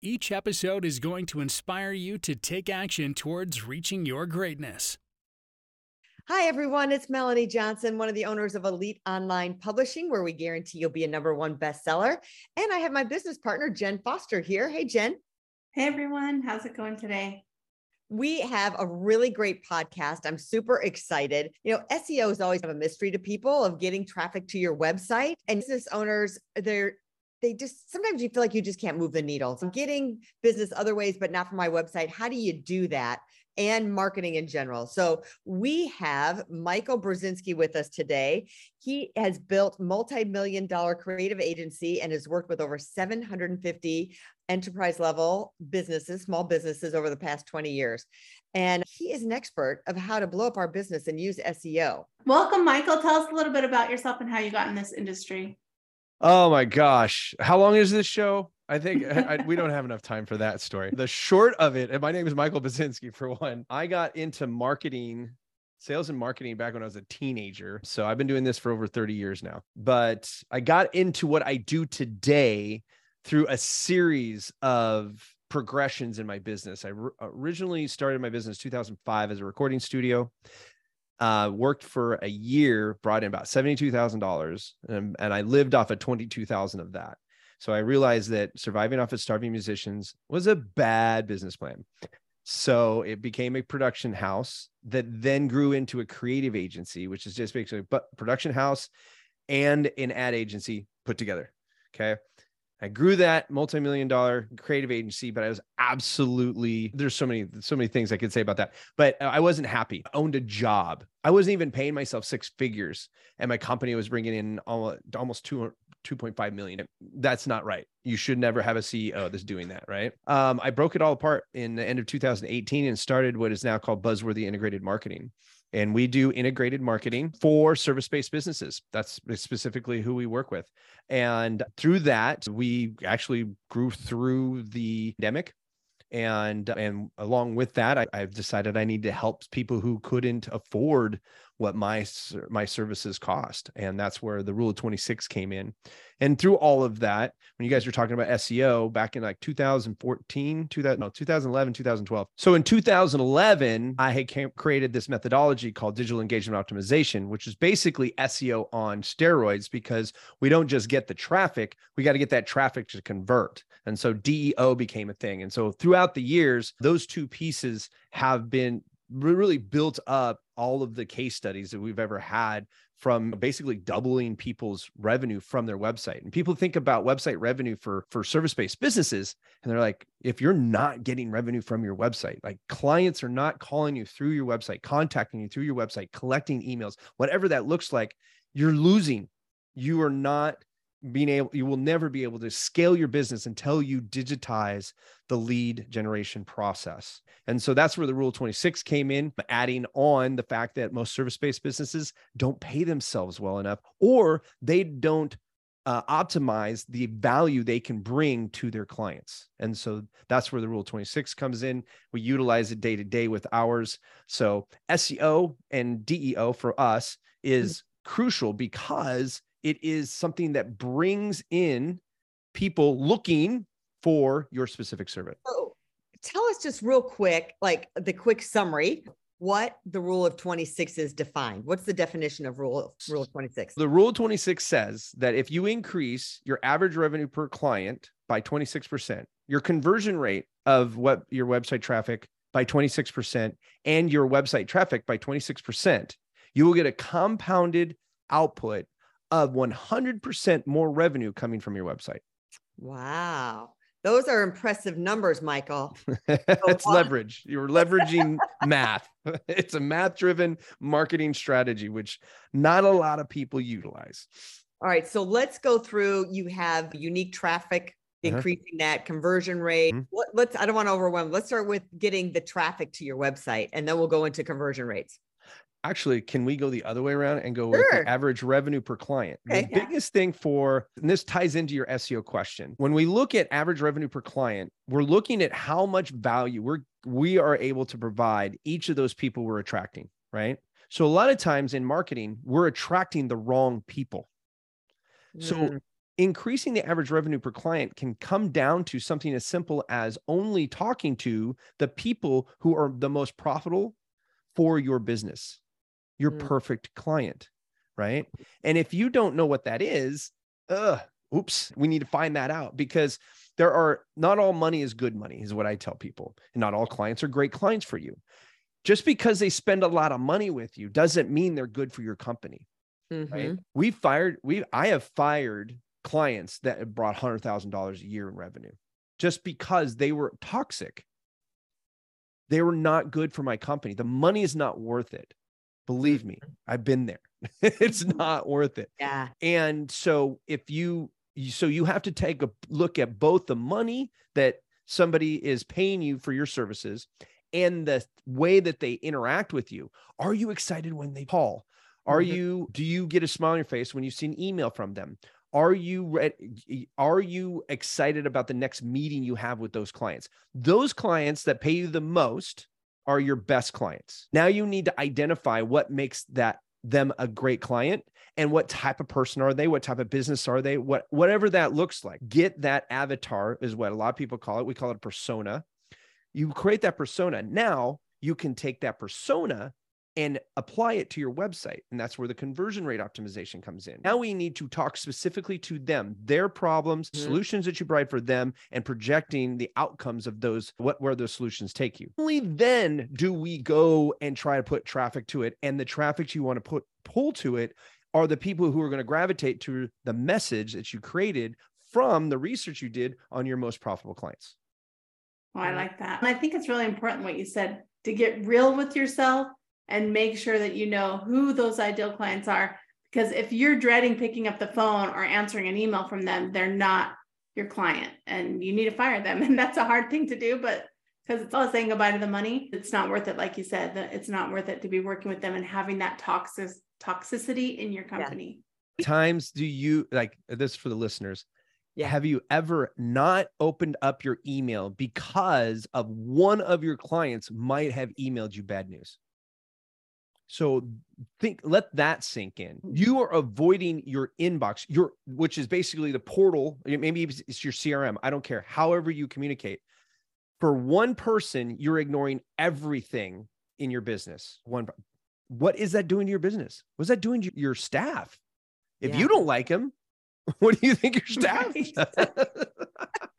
Each episode is going to inspire you to take action towards reaching your greatness. Hi, everyone. It's Melanie Johnson, one of the owners of Elite Online Publishing, where we guarantee you'll be a number one bestseller. And I have my business partner, Jen Foster, here. Hey, Jen. Hey, everyone. How's it going today? We have a really great podcast. I'm super excited. You know, SEO is always a mystery to people of getting traffic to your website. And business owners, they're they just sometimes you feel like you just can't move the needle. So getting business other ways, but not from my website. How do you do that? And marketing in general. So we have Michael Buzinski with us today. He has built multi-million dollar creative agency and has worked with over 750 enterprise level businesses, small businesses over the past 20 years. And he is an expert of how to blow up our business and use SEO. Welcome, Michael. Tell us a little bit about yourself and how you got in this industry. Oh my gosh. How long is this show? I think I, we don't have enough time for that story. The short of it, and my name is Michael Buzinski for one. I got into marketing, sales and marketing back when I was a teenager. So I've been doing this for over 30 years now. But I got into what I do today through a series of progressions in my business. I originally started my business 2005 as a recording studio uh, worked for a year, brought in about $72,000 and, and I lived off of 22,000 of that. So I realized that surviving off of starving musicians was a bad business plan. So it became a production house that then grew into a creative agency, which is just basically but production house and an ad agency put together. Okay. I grew that multi-million dollar creative agency, but I was absolutely there's so many so many things I could say about that. But I wasn't happy. I owned a job. I wasn't even paying myself six figures, and my company was bringing in almost almost two 2.5 million. That's not right. You should never have a CEO that's doing that, right? Um, I broke it all apart in the end of 2018 and started what is now called Buzzworthy Integrated Marketing and we do integrated marketing for service-based businesses. That's specifically who we work with. And through that we actually grew through the pandemic and and along with that I, i've decided i need to help people who couldn't afford what my my services cost and that's where the rule of 26 came in. And through all of that when you guys were talking about seo back in like 2014 2000 no 2011 2012 so in 2011 i had created this methodology called digital engagement optimization which is basically seo on steroids because we don't just get the traffic we got to get that traffic to convert and so deo became a thing and so throughout the years those two pieces have been really built up all of the case studies that we've ever had from basically doubling people's revenue from their website. And people think about website revenue for for service-based businesses and they're like if you're not getting revenue from your website, like clients are not calling you through your website, contacting you through your website, collecting emails, whatever that looks like, you're losing. You are not being able you will never be able to scale your business until you digitize the lead generation process. And so that's where the rule 26 came in adding on the fact that most service-based businesses don't pay themselves well enough or they don't uh, optimize the value they can bring to their clients. And so that's where the rule 26 comes in. We utilize it day to day with ours. So seo and deo for us is crucial because it is something that brings in people looking for your specific service. So tell us just real quick, like the quick summary, what the rule of 26 is defined. What's the definition of rule rule 26? The rule 26 says that if you increase your average revenue per client by 26%, your conversion rate of what your website traffic by 26% and your website traffic by 26%, you will get a compounded output of 100% more revenue coming from your website. Wow. Those are impressive numbers, Michael. it's leverage. You're leveraging math. It's a math driven marketing strategy, which not a lot of people utilize. All right. So let's go through. You have unique traffic increasing that conversion rate. Mhm. Let's, I don't want to overwhelm. Let's start with getting the traffic to your website and then we'll go into conversion rates. Actually, can we go the other way around and go with the average revenue per client? Okay. The Yeah. biggest thing for, and this ties into your SEO question. When we look at average revenue per client, we're looking at how much value we're we are able to provide each of those people we're attracting, right? So a lot of times in marketing, we're attracting the wrong people. So Mm, increasing the average revenue per client can come down to something as simple as only talking to the people who are the most profitable for your business, your Mm. perfect client, right? And if you don't know what that is, uh, oops, we need to find that out because there are not all money is good money, is what I tell people. And not all clients are great clients for you. Just because they spend a lot of money with you doesn't mean they're good for your company right? mhm. We fired, we I have fired clients that have brought hundred thousand dollars a year in revenue just because they were toxic. They were not good for my company. The money is not worth it. Believe me, I've been there. it's not worth it. Yeah. And so if you so you have to take a look at both the money that somebody is paying you for your services and the way that they interact with you. Are you excited when they call? Are Mhm. you do you get a smile on your face when you see an email from them? Are you re- are you excited about the next meeting you have with those clients? Those clients that pay you the most are your best clients. Now you need to identify what makes that them a great client and what type of person are they what type of business are they what whatever that looks like. Get that avatar is what a lot of people call it. We call it a persona. You create that persona. Now you can take that persona and apply it to your website and that's where the conversion rate optimization comes in now we need to talk specifically to them their problems Mhm. solutions that you provide for them and projecting the outcomes of those what where those solutions take you only then do we go and try to put traffic to it and the traffic you want to put pull to it are the people who are going to gravitate to the message that you created from the research you did on your most profitable clients Oh, I like that. And I think it's really important what you said to get real with yourself and make sure that you know who those ideal clients are. Because if you're dreading picking up the phone or answering an email from them, they're not your client and you need to fire them. And that's a hard thing to do, but because it's all saying goodbye to the money, it's not worth it. Like you said, that it's not worth it to be working with them and having that toxic toxicity in your company. times do you like this for the listeners Yeah. have you ever not opened up your email because of one of your clients might have emailed you bad news so think let that sink in. Hmm. You are avoiding your inbox your which is basically the portal maybe it's it's your crm i don't care however you communicate. For one person you're ignoring everything in your business. One what is that doing to your business? What's that doing to your staff? If Yeah. you don't like them, what do you think your staff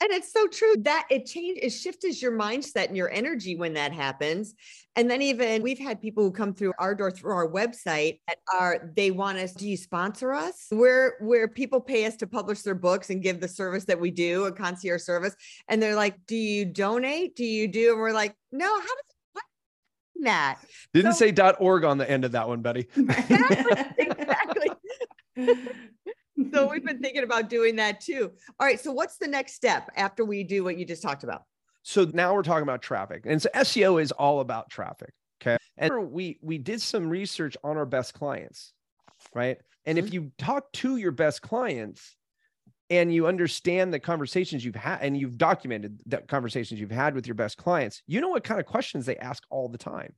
And it's so true that it change it shifts your mindset and your energy when that happens. And then even we've had people who come through our door through our website that are they want us, do you sponsor us? Where where people pay us to publish their books and give the service that we do, a concierge service. And they're like, Do you donate? Do you do? And we're like, no, how does that? didn't So- say dot org on the end of that one buddy exactly. So we've been thinking about doing that too. All right. So what's the next step after we do what you just talked about? so now we're talking about traffic and so seo is all about traffic okay and we we did some research on our best clients right and if you talk to your best clients and you understand the conversations you've had and you've documented the conversations you've had with your best clients you know what kind of questions they ask all the time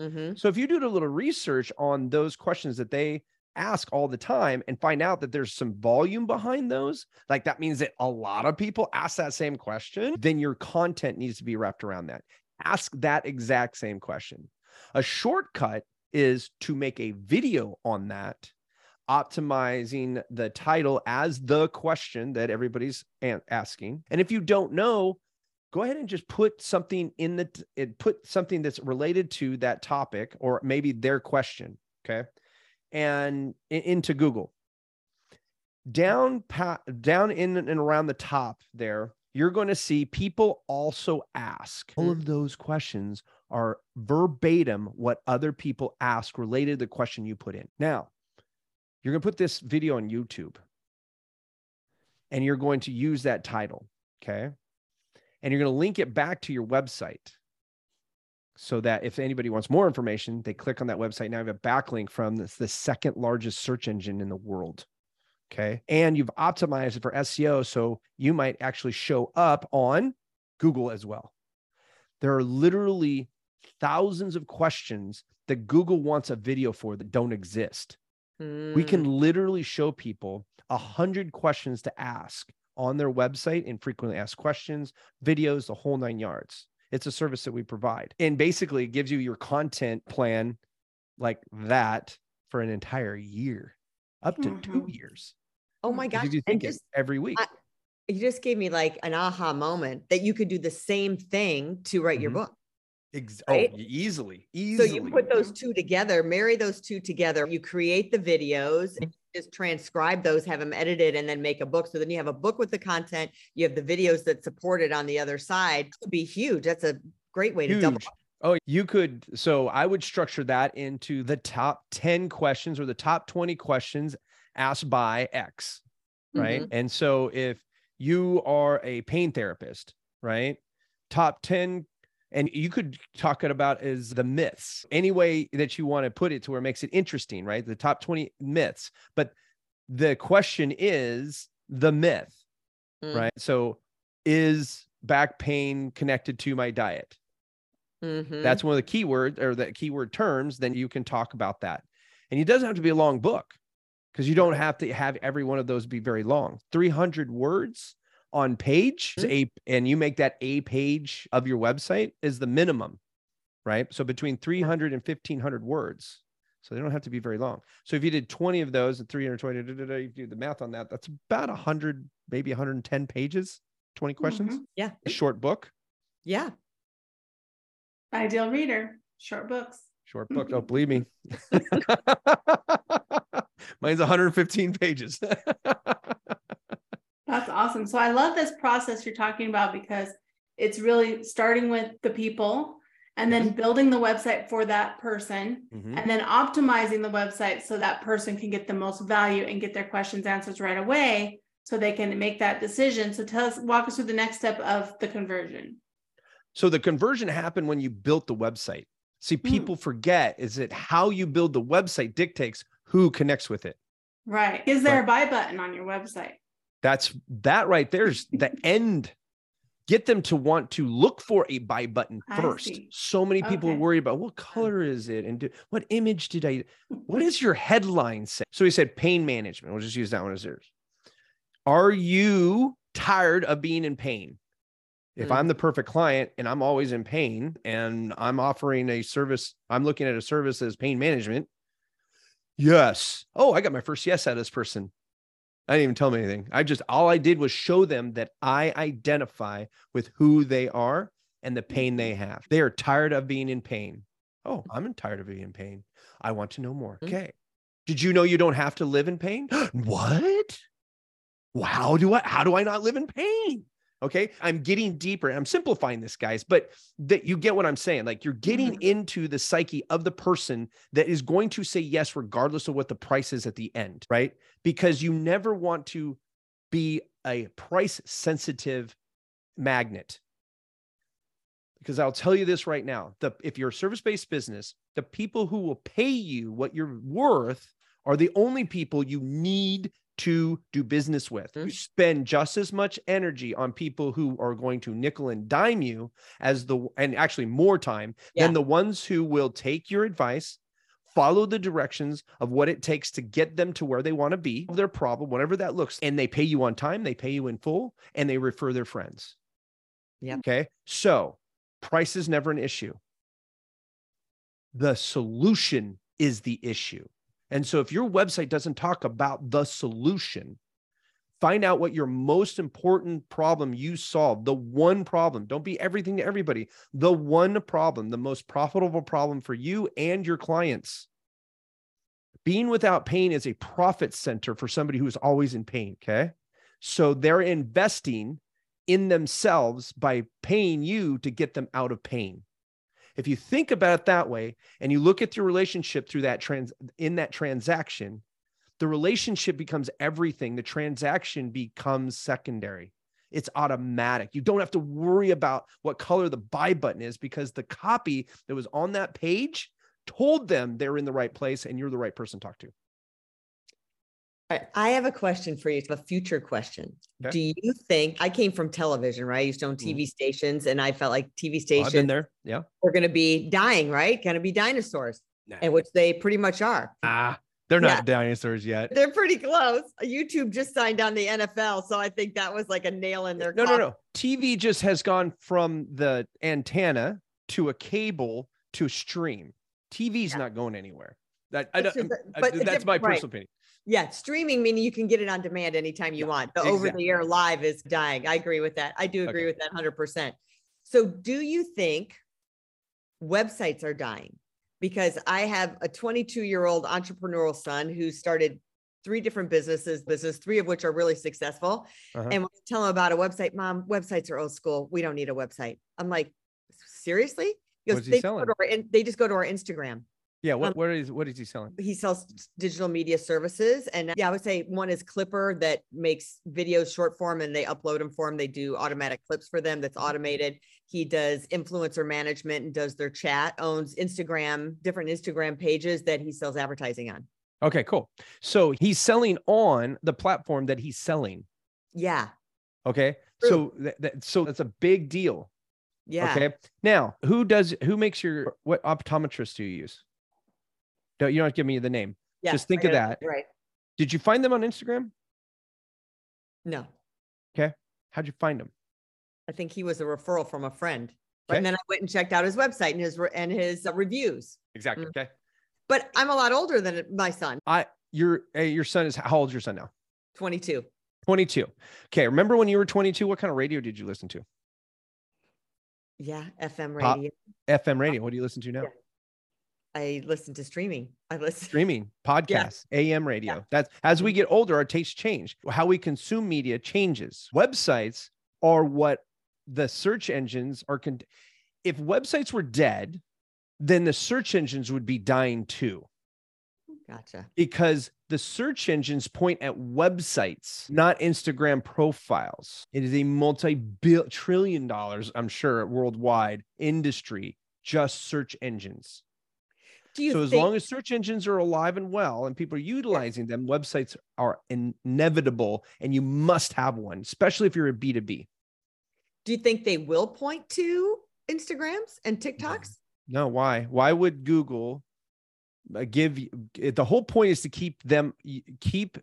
Mm-hmm. so if you do a little research on those questions that they ask all the time and find out that there's some volume behind those, like that means that a lot of people ask that same question, then your content needs to be wrapped around that. Ask that exact same question. A shortcut is to make a video on that, optimizing the title as the question that everybody's asking. And if you don't know, go ahead and just put something in the put something that's related to that topic or maybe their question okay and into google down down in and around the top there you're going to see people also ask all of those questions are verbatim what other people ask related to the question you put in now you're going to put this video on youtube and you're going to use that title. Okay. And you're going to link it back to your website so that if anybody wants more information, they click on that website. Now I have a backlink from this, the second largest search engine in the world. Okay. And you've optimized it for SEO. So you might actually show up on Google as well. There are literally thousands of questions that Google wants a video for that don't exist. Mm. We can literally show people a hundred questions to ask on their website in frequently asked questions, videos, the whole nine yards. It's a service that we provide. And basically it gives you your content plan like that for an entire year, up to mm-hmm. two years. Oh my gosh. You think just, every week. I, you just gave me like an aha moment that you could do the same thing to write mm-hmm. your book. Ex- oh, right? Oh, easily, easily. So you put those two together, marry those two together. You create the videos just transcribe those, have them edited, and then make a book. So then you have a book with the content. You have the videos that support it on the other side. It would be huge. That's a great way huge. to double. Oh, you could. So I would structure that into the top 10 questions or the top 20 questions asked by X. Right. Mm-hmm. And so if you are a pain therapist, right? Top 10 and you could talk it about as the myths any way that you want to put it to where it makes it interesting right? The top 20 myths but the question is the myth mm. right? So is back pain connected to my diet? Mm-hmm. that's one of the keywords or the keyword terms then you can talk about that. And it doesn't have to be a long book because you don't have to have every one of those be very long. 300 words on page mm-hmm. a and you make that a page of your website is the minimum right? So between 300 and 1500 words. So they don't have to be very long. So if you did 20 of those at 320 you do the math on that that's about 100 maybe 110 pages 20 questions. Mm-hmm. yeah. A short book. Yeah. Ideal reader. Short books. Short book. Don't believe me. Mine's 115 pages That's awesome. So I love this process you're talking about because it's really starting with the people and then mm-hmm. building the website for that person mm-hmm. and then optimizing the website so that person can get the most value and get their questions answered right away so they can make that decision. So tell us walk us through the next step of the conversion. So the conversion happened when you built the website. See, hmm. people mm. forget is that how you build the website dictates who connects with it. Right. Is there right. a buy button on your website? That's that right there's the end. Get them to want to look for a buy button first. So many people okay. are worried about what color is it and do, what image did I, what is your headline say? So he said pain management. We'll just use that one as yours. Are you tired of being in pain? If mm. I'm the perfect client and I'm always in pain and I'm offering a service, I'm looking at a service as pain management. Yes. Oh, I got my first yes out of this person. I didn't even tell them anything. I just all I did was show them that I identify with who they are and the pain they have. They are tired of being in pain. Oh, I'm tired of being in pain. I want to know more. Mm-hmm. Okay. Did you know you don't have to live in pain? what? How do I how do I not live in pain? Okay. I'm getting deeper. I'm simplifying this, guys, but that you get what I'm saying. Like you're getting mm-hmm. into the psyche of the person that is going to say yes, regardless of what the price is at the end, right? Because you never want to be a price sensitive magnet. Because I'll tell you this right now the, if you're a service based business, the people who will pay you what you're worth are the only people you need to do business with. Mm-hmm. You spend just as much energy on people who are going to nickel and dime you as the, and actually more time yeah. than the ones who will take your advice, follow the directions of what it takes to get them to where they want to be, their problem, whatever that looks, and they pay you on time, they pay you in full, and they refer their friends. Yeah. Okay. So price is never an issue. The solution is the issue. And so if your website doesn't talk about the solution, find out what your most important problem you solve, the one problem. Don't be everything to everybody. The one problem, the most profitable problem for you and your clients. Being without pain is a profit center for somebody who is always in pain. Okay. So they're investing in themselves by paying you to get them out of pain. If you think about it that way and you look at your relationship through that trans in that transaction, the relationship becomes everything. The transaction becomes secondary. It's automatic. You don't have to worry about what color the buy button is because the copy that was on that page told them they're in the right place and you're the right person to talk to. Right, I have a question for you. It's a future question. Okay. Do you think I came from television, right? I used to own. TV stations and I felt like TV Oh, stations been there. Yeah. were going to be dying, right? Going to be dinosaurs, Nah. and which they pretty much are. Ah, they're Yeah. not dinosaurs yet. They're pretty close. YouTube just signed on the NFL, so I think that was like a nail in their No, no, no. TV just has gone from the antenna to a cable to stream. TV's Yeah. not going anywhere. That I It's just a- I- but that's my right. personal opinion. Yeah, streaming meaning you can get it on demand anytime you Yeah, want. The exactly. over the air live is dying. I agree with that. I do agree Okay. with that 100%. So, do you think websites are dying? Because I have a 22 year old entrepreneurial son who started three different businesses, business, three of which are really successful. Uh-huh. And when I tell him about a website, mom, websites are old school. We don't need a website. I'm like, seriously? He they, go to our, they just go to our Instagram Yeah. What, Um, what is what is he selling? he sells digital media services and yeah i would say one is clipper that makes videos short form and they upload them for him they do automatic clips for them that's automated he does influencer management and does their chat owns instagram different instagram pages that he sells advertising on Okay, cool. So he's selling on the platform that he's selling. yeah Okay. So that, that so that's a big deal. yeah Okay. Now, who does who makes your what optometrist do you use? Don't you don't have to give me the name. yeah just think of that. right Did you find them on Instagram? no Okay. How'd you find them? i think he was a referral from a friend Okay. and then i went and checked out his website and his re- and his uh, reviews Exactly. Mm. Okay. but i'm a lot older than my son I your hey, your son is how old's your son now? 22 22. Okay. Remember when you were 22? What kind of radio did you listen to? yeah fm Pop- radio FM radio. What do you listen to now? Yeah. I listen to streaming. I listen. Streaming, podcasts, AM radio. That's as we mm-hmm. get older, our tastes change. How we consume media changes. Websites are what the search engines are. Con- if websites were dead, then the search engines would be dying too. Gotcha. because the search engines point at websites, not Instagram profiles. It is a multi trillion dollars, I'm sure, worldwide industry, just search engines. Do you So, as think, long as search engines are alive and well and people are utilizing them, websites are inevitable and you must have one, especially if you're a B2B. do you think they will point to Instagrams and. TikToks? No, why? Why would Google uh, give the whole point is to keep them, keep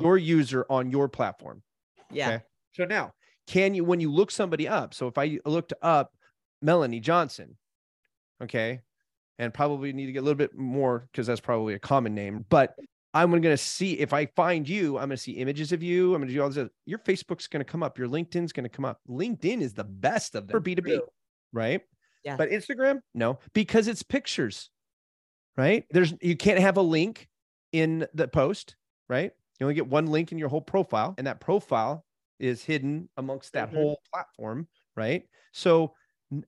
your user on your platform. yeah. okay. So now, can you, when you look somebody up, so if I looked up Melanie Johnson, okay, and probably need to get a little bit more because that's probably a common name, but I'm going to see if I find you, I'm going to see images of you. I'm going to do all this. Your Facebook's going to come up. Your LinkedIn's going to come up. LinkedIn is the best of them for B2B, True. right? Yeah. But Instagram, no, because it's pictures, right? There's, you can't have a link in the post, right? You only get one link in your whole profile, and that profile is hidden amongst that Mhm. whole platform, right? So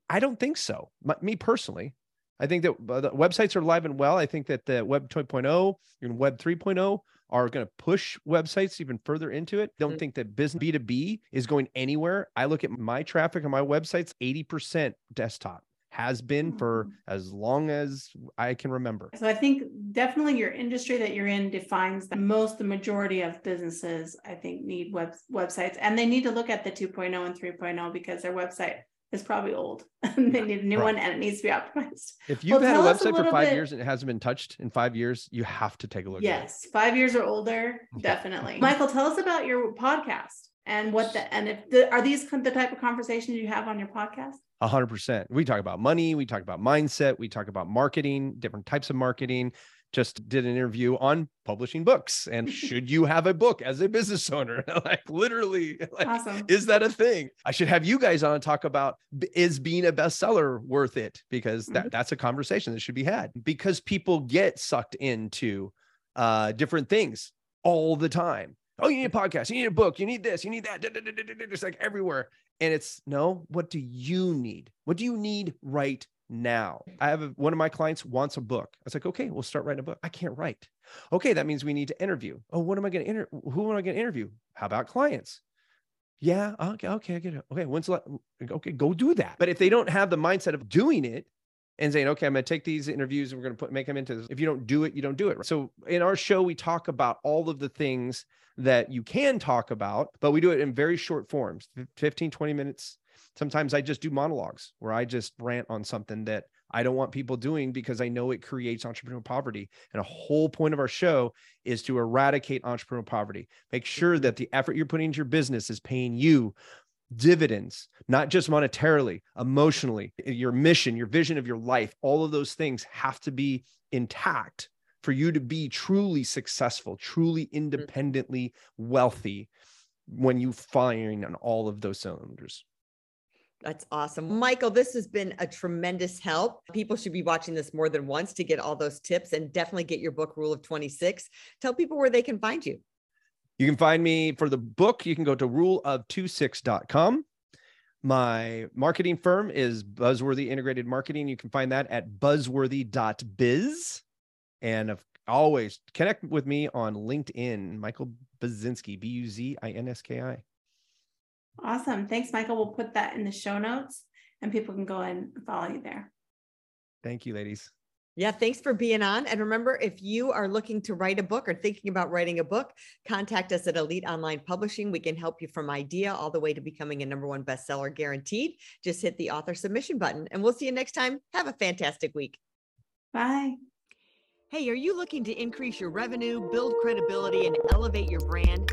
I don't think so. M- me personally, I think that uh, the websites are alive and well. I think that the Web 2.0 and Web 3.0 are going to push websites even further into it. Don't Mhm. think that business B2B is going anywhere. I look at my traffic on my websites, 80% desktop has been for Mhm. as long as I can remember. So I think definitely your industry that you're in defines the most, the majority of businesses, I think, need web websites and they need to look at the 2.0 and 3.0 because their website is probably old and they need a new Right. one and it needs to be optimized. If you've had a us a website for five bit- years and it hasn't been touched in five years, you have to take a look at it. Yes, five years or older, definitely. Michael, tell us about your podcast and what the, and if, the- are these the type of conversations you have on your podcast? A hundred percent. We talk about money. We talk about mindset. We talk about marketing, different types of marketing. Just did an interview on publishing books and should you have a book as a business owner? like literally, like, Awesome. is that a thing? I should have you guys on and talk about is being a bestseller worth it? Because that, that's a conversation that should be had because people get sucked into uh, different things all the time. Oh, you need a podcast, you need a book, you need this, you need that. It's like everywhere. And it's no, what do you need? What do you need right now. I have a, one of my clients wants a book. I was like, okay, we'll start writing a book. I can't write. Okay, that means we need to interview. Oh, what am I going to interview? Who am I going to interview? How about clients? Yeah, okay, okay, I get it. Okay, when's the mm, okay, go do that. But if they don't have the mindset of doing it and saying, okay, I'm going to take these interviews and we're going to put make them into this. If you don't do it, you don't do it. Right? So in our show, we talk about all of the things that you can talk about, but we do it in very short forms, 15, 20 minutes. Sometimes I just do monologues where I just rant on something that I don't want people doing because I know it creates entrepreneurial poverty. And a whole point of our show is to eradicate entrepreneurial poverty. Make sure mm-hmm. that the effort you're putting into your business is paying you dividends, not just monetarily, emotionally, your mission, your vision of your life, all of those things have to be intact for you to be truly successful, truly mm-hmm. independently wealthy when you firing on all of those cylinders. That's awesome. Michael, this has been a tremendous help. People should be watching this more than once to get all those tips and definitely get your book, Rule of 26. Tell people where they can find you. You can find me for the book. You can go to ruleof26.com. My marketing firm is Buzzworthy Integrated Marketing. You can find that at buzzworthy.biz. And of always connect with me on LinkedIn, Michael Buzinski, B U Z I N S K I. Awesome. Thanks, Michael. We'll put that in the show notes and people can go and follow you there. Thank you, ladies. Yeah, thanks for being on. And remember, if you are looking to write a book or thinking about writing a book, contact us at Elite Online Publishing. We can help you from idea all the way to becoming a number one bestseller guaranteed. Just hit the author submission button and we'll see you next time. Have a fantastic week. Bye. Hey, are you looking to increase your revenue, build credibility, and elevate your brand?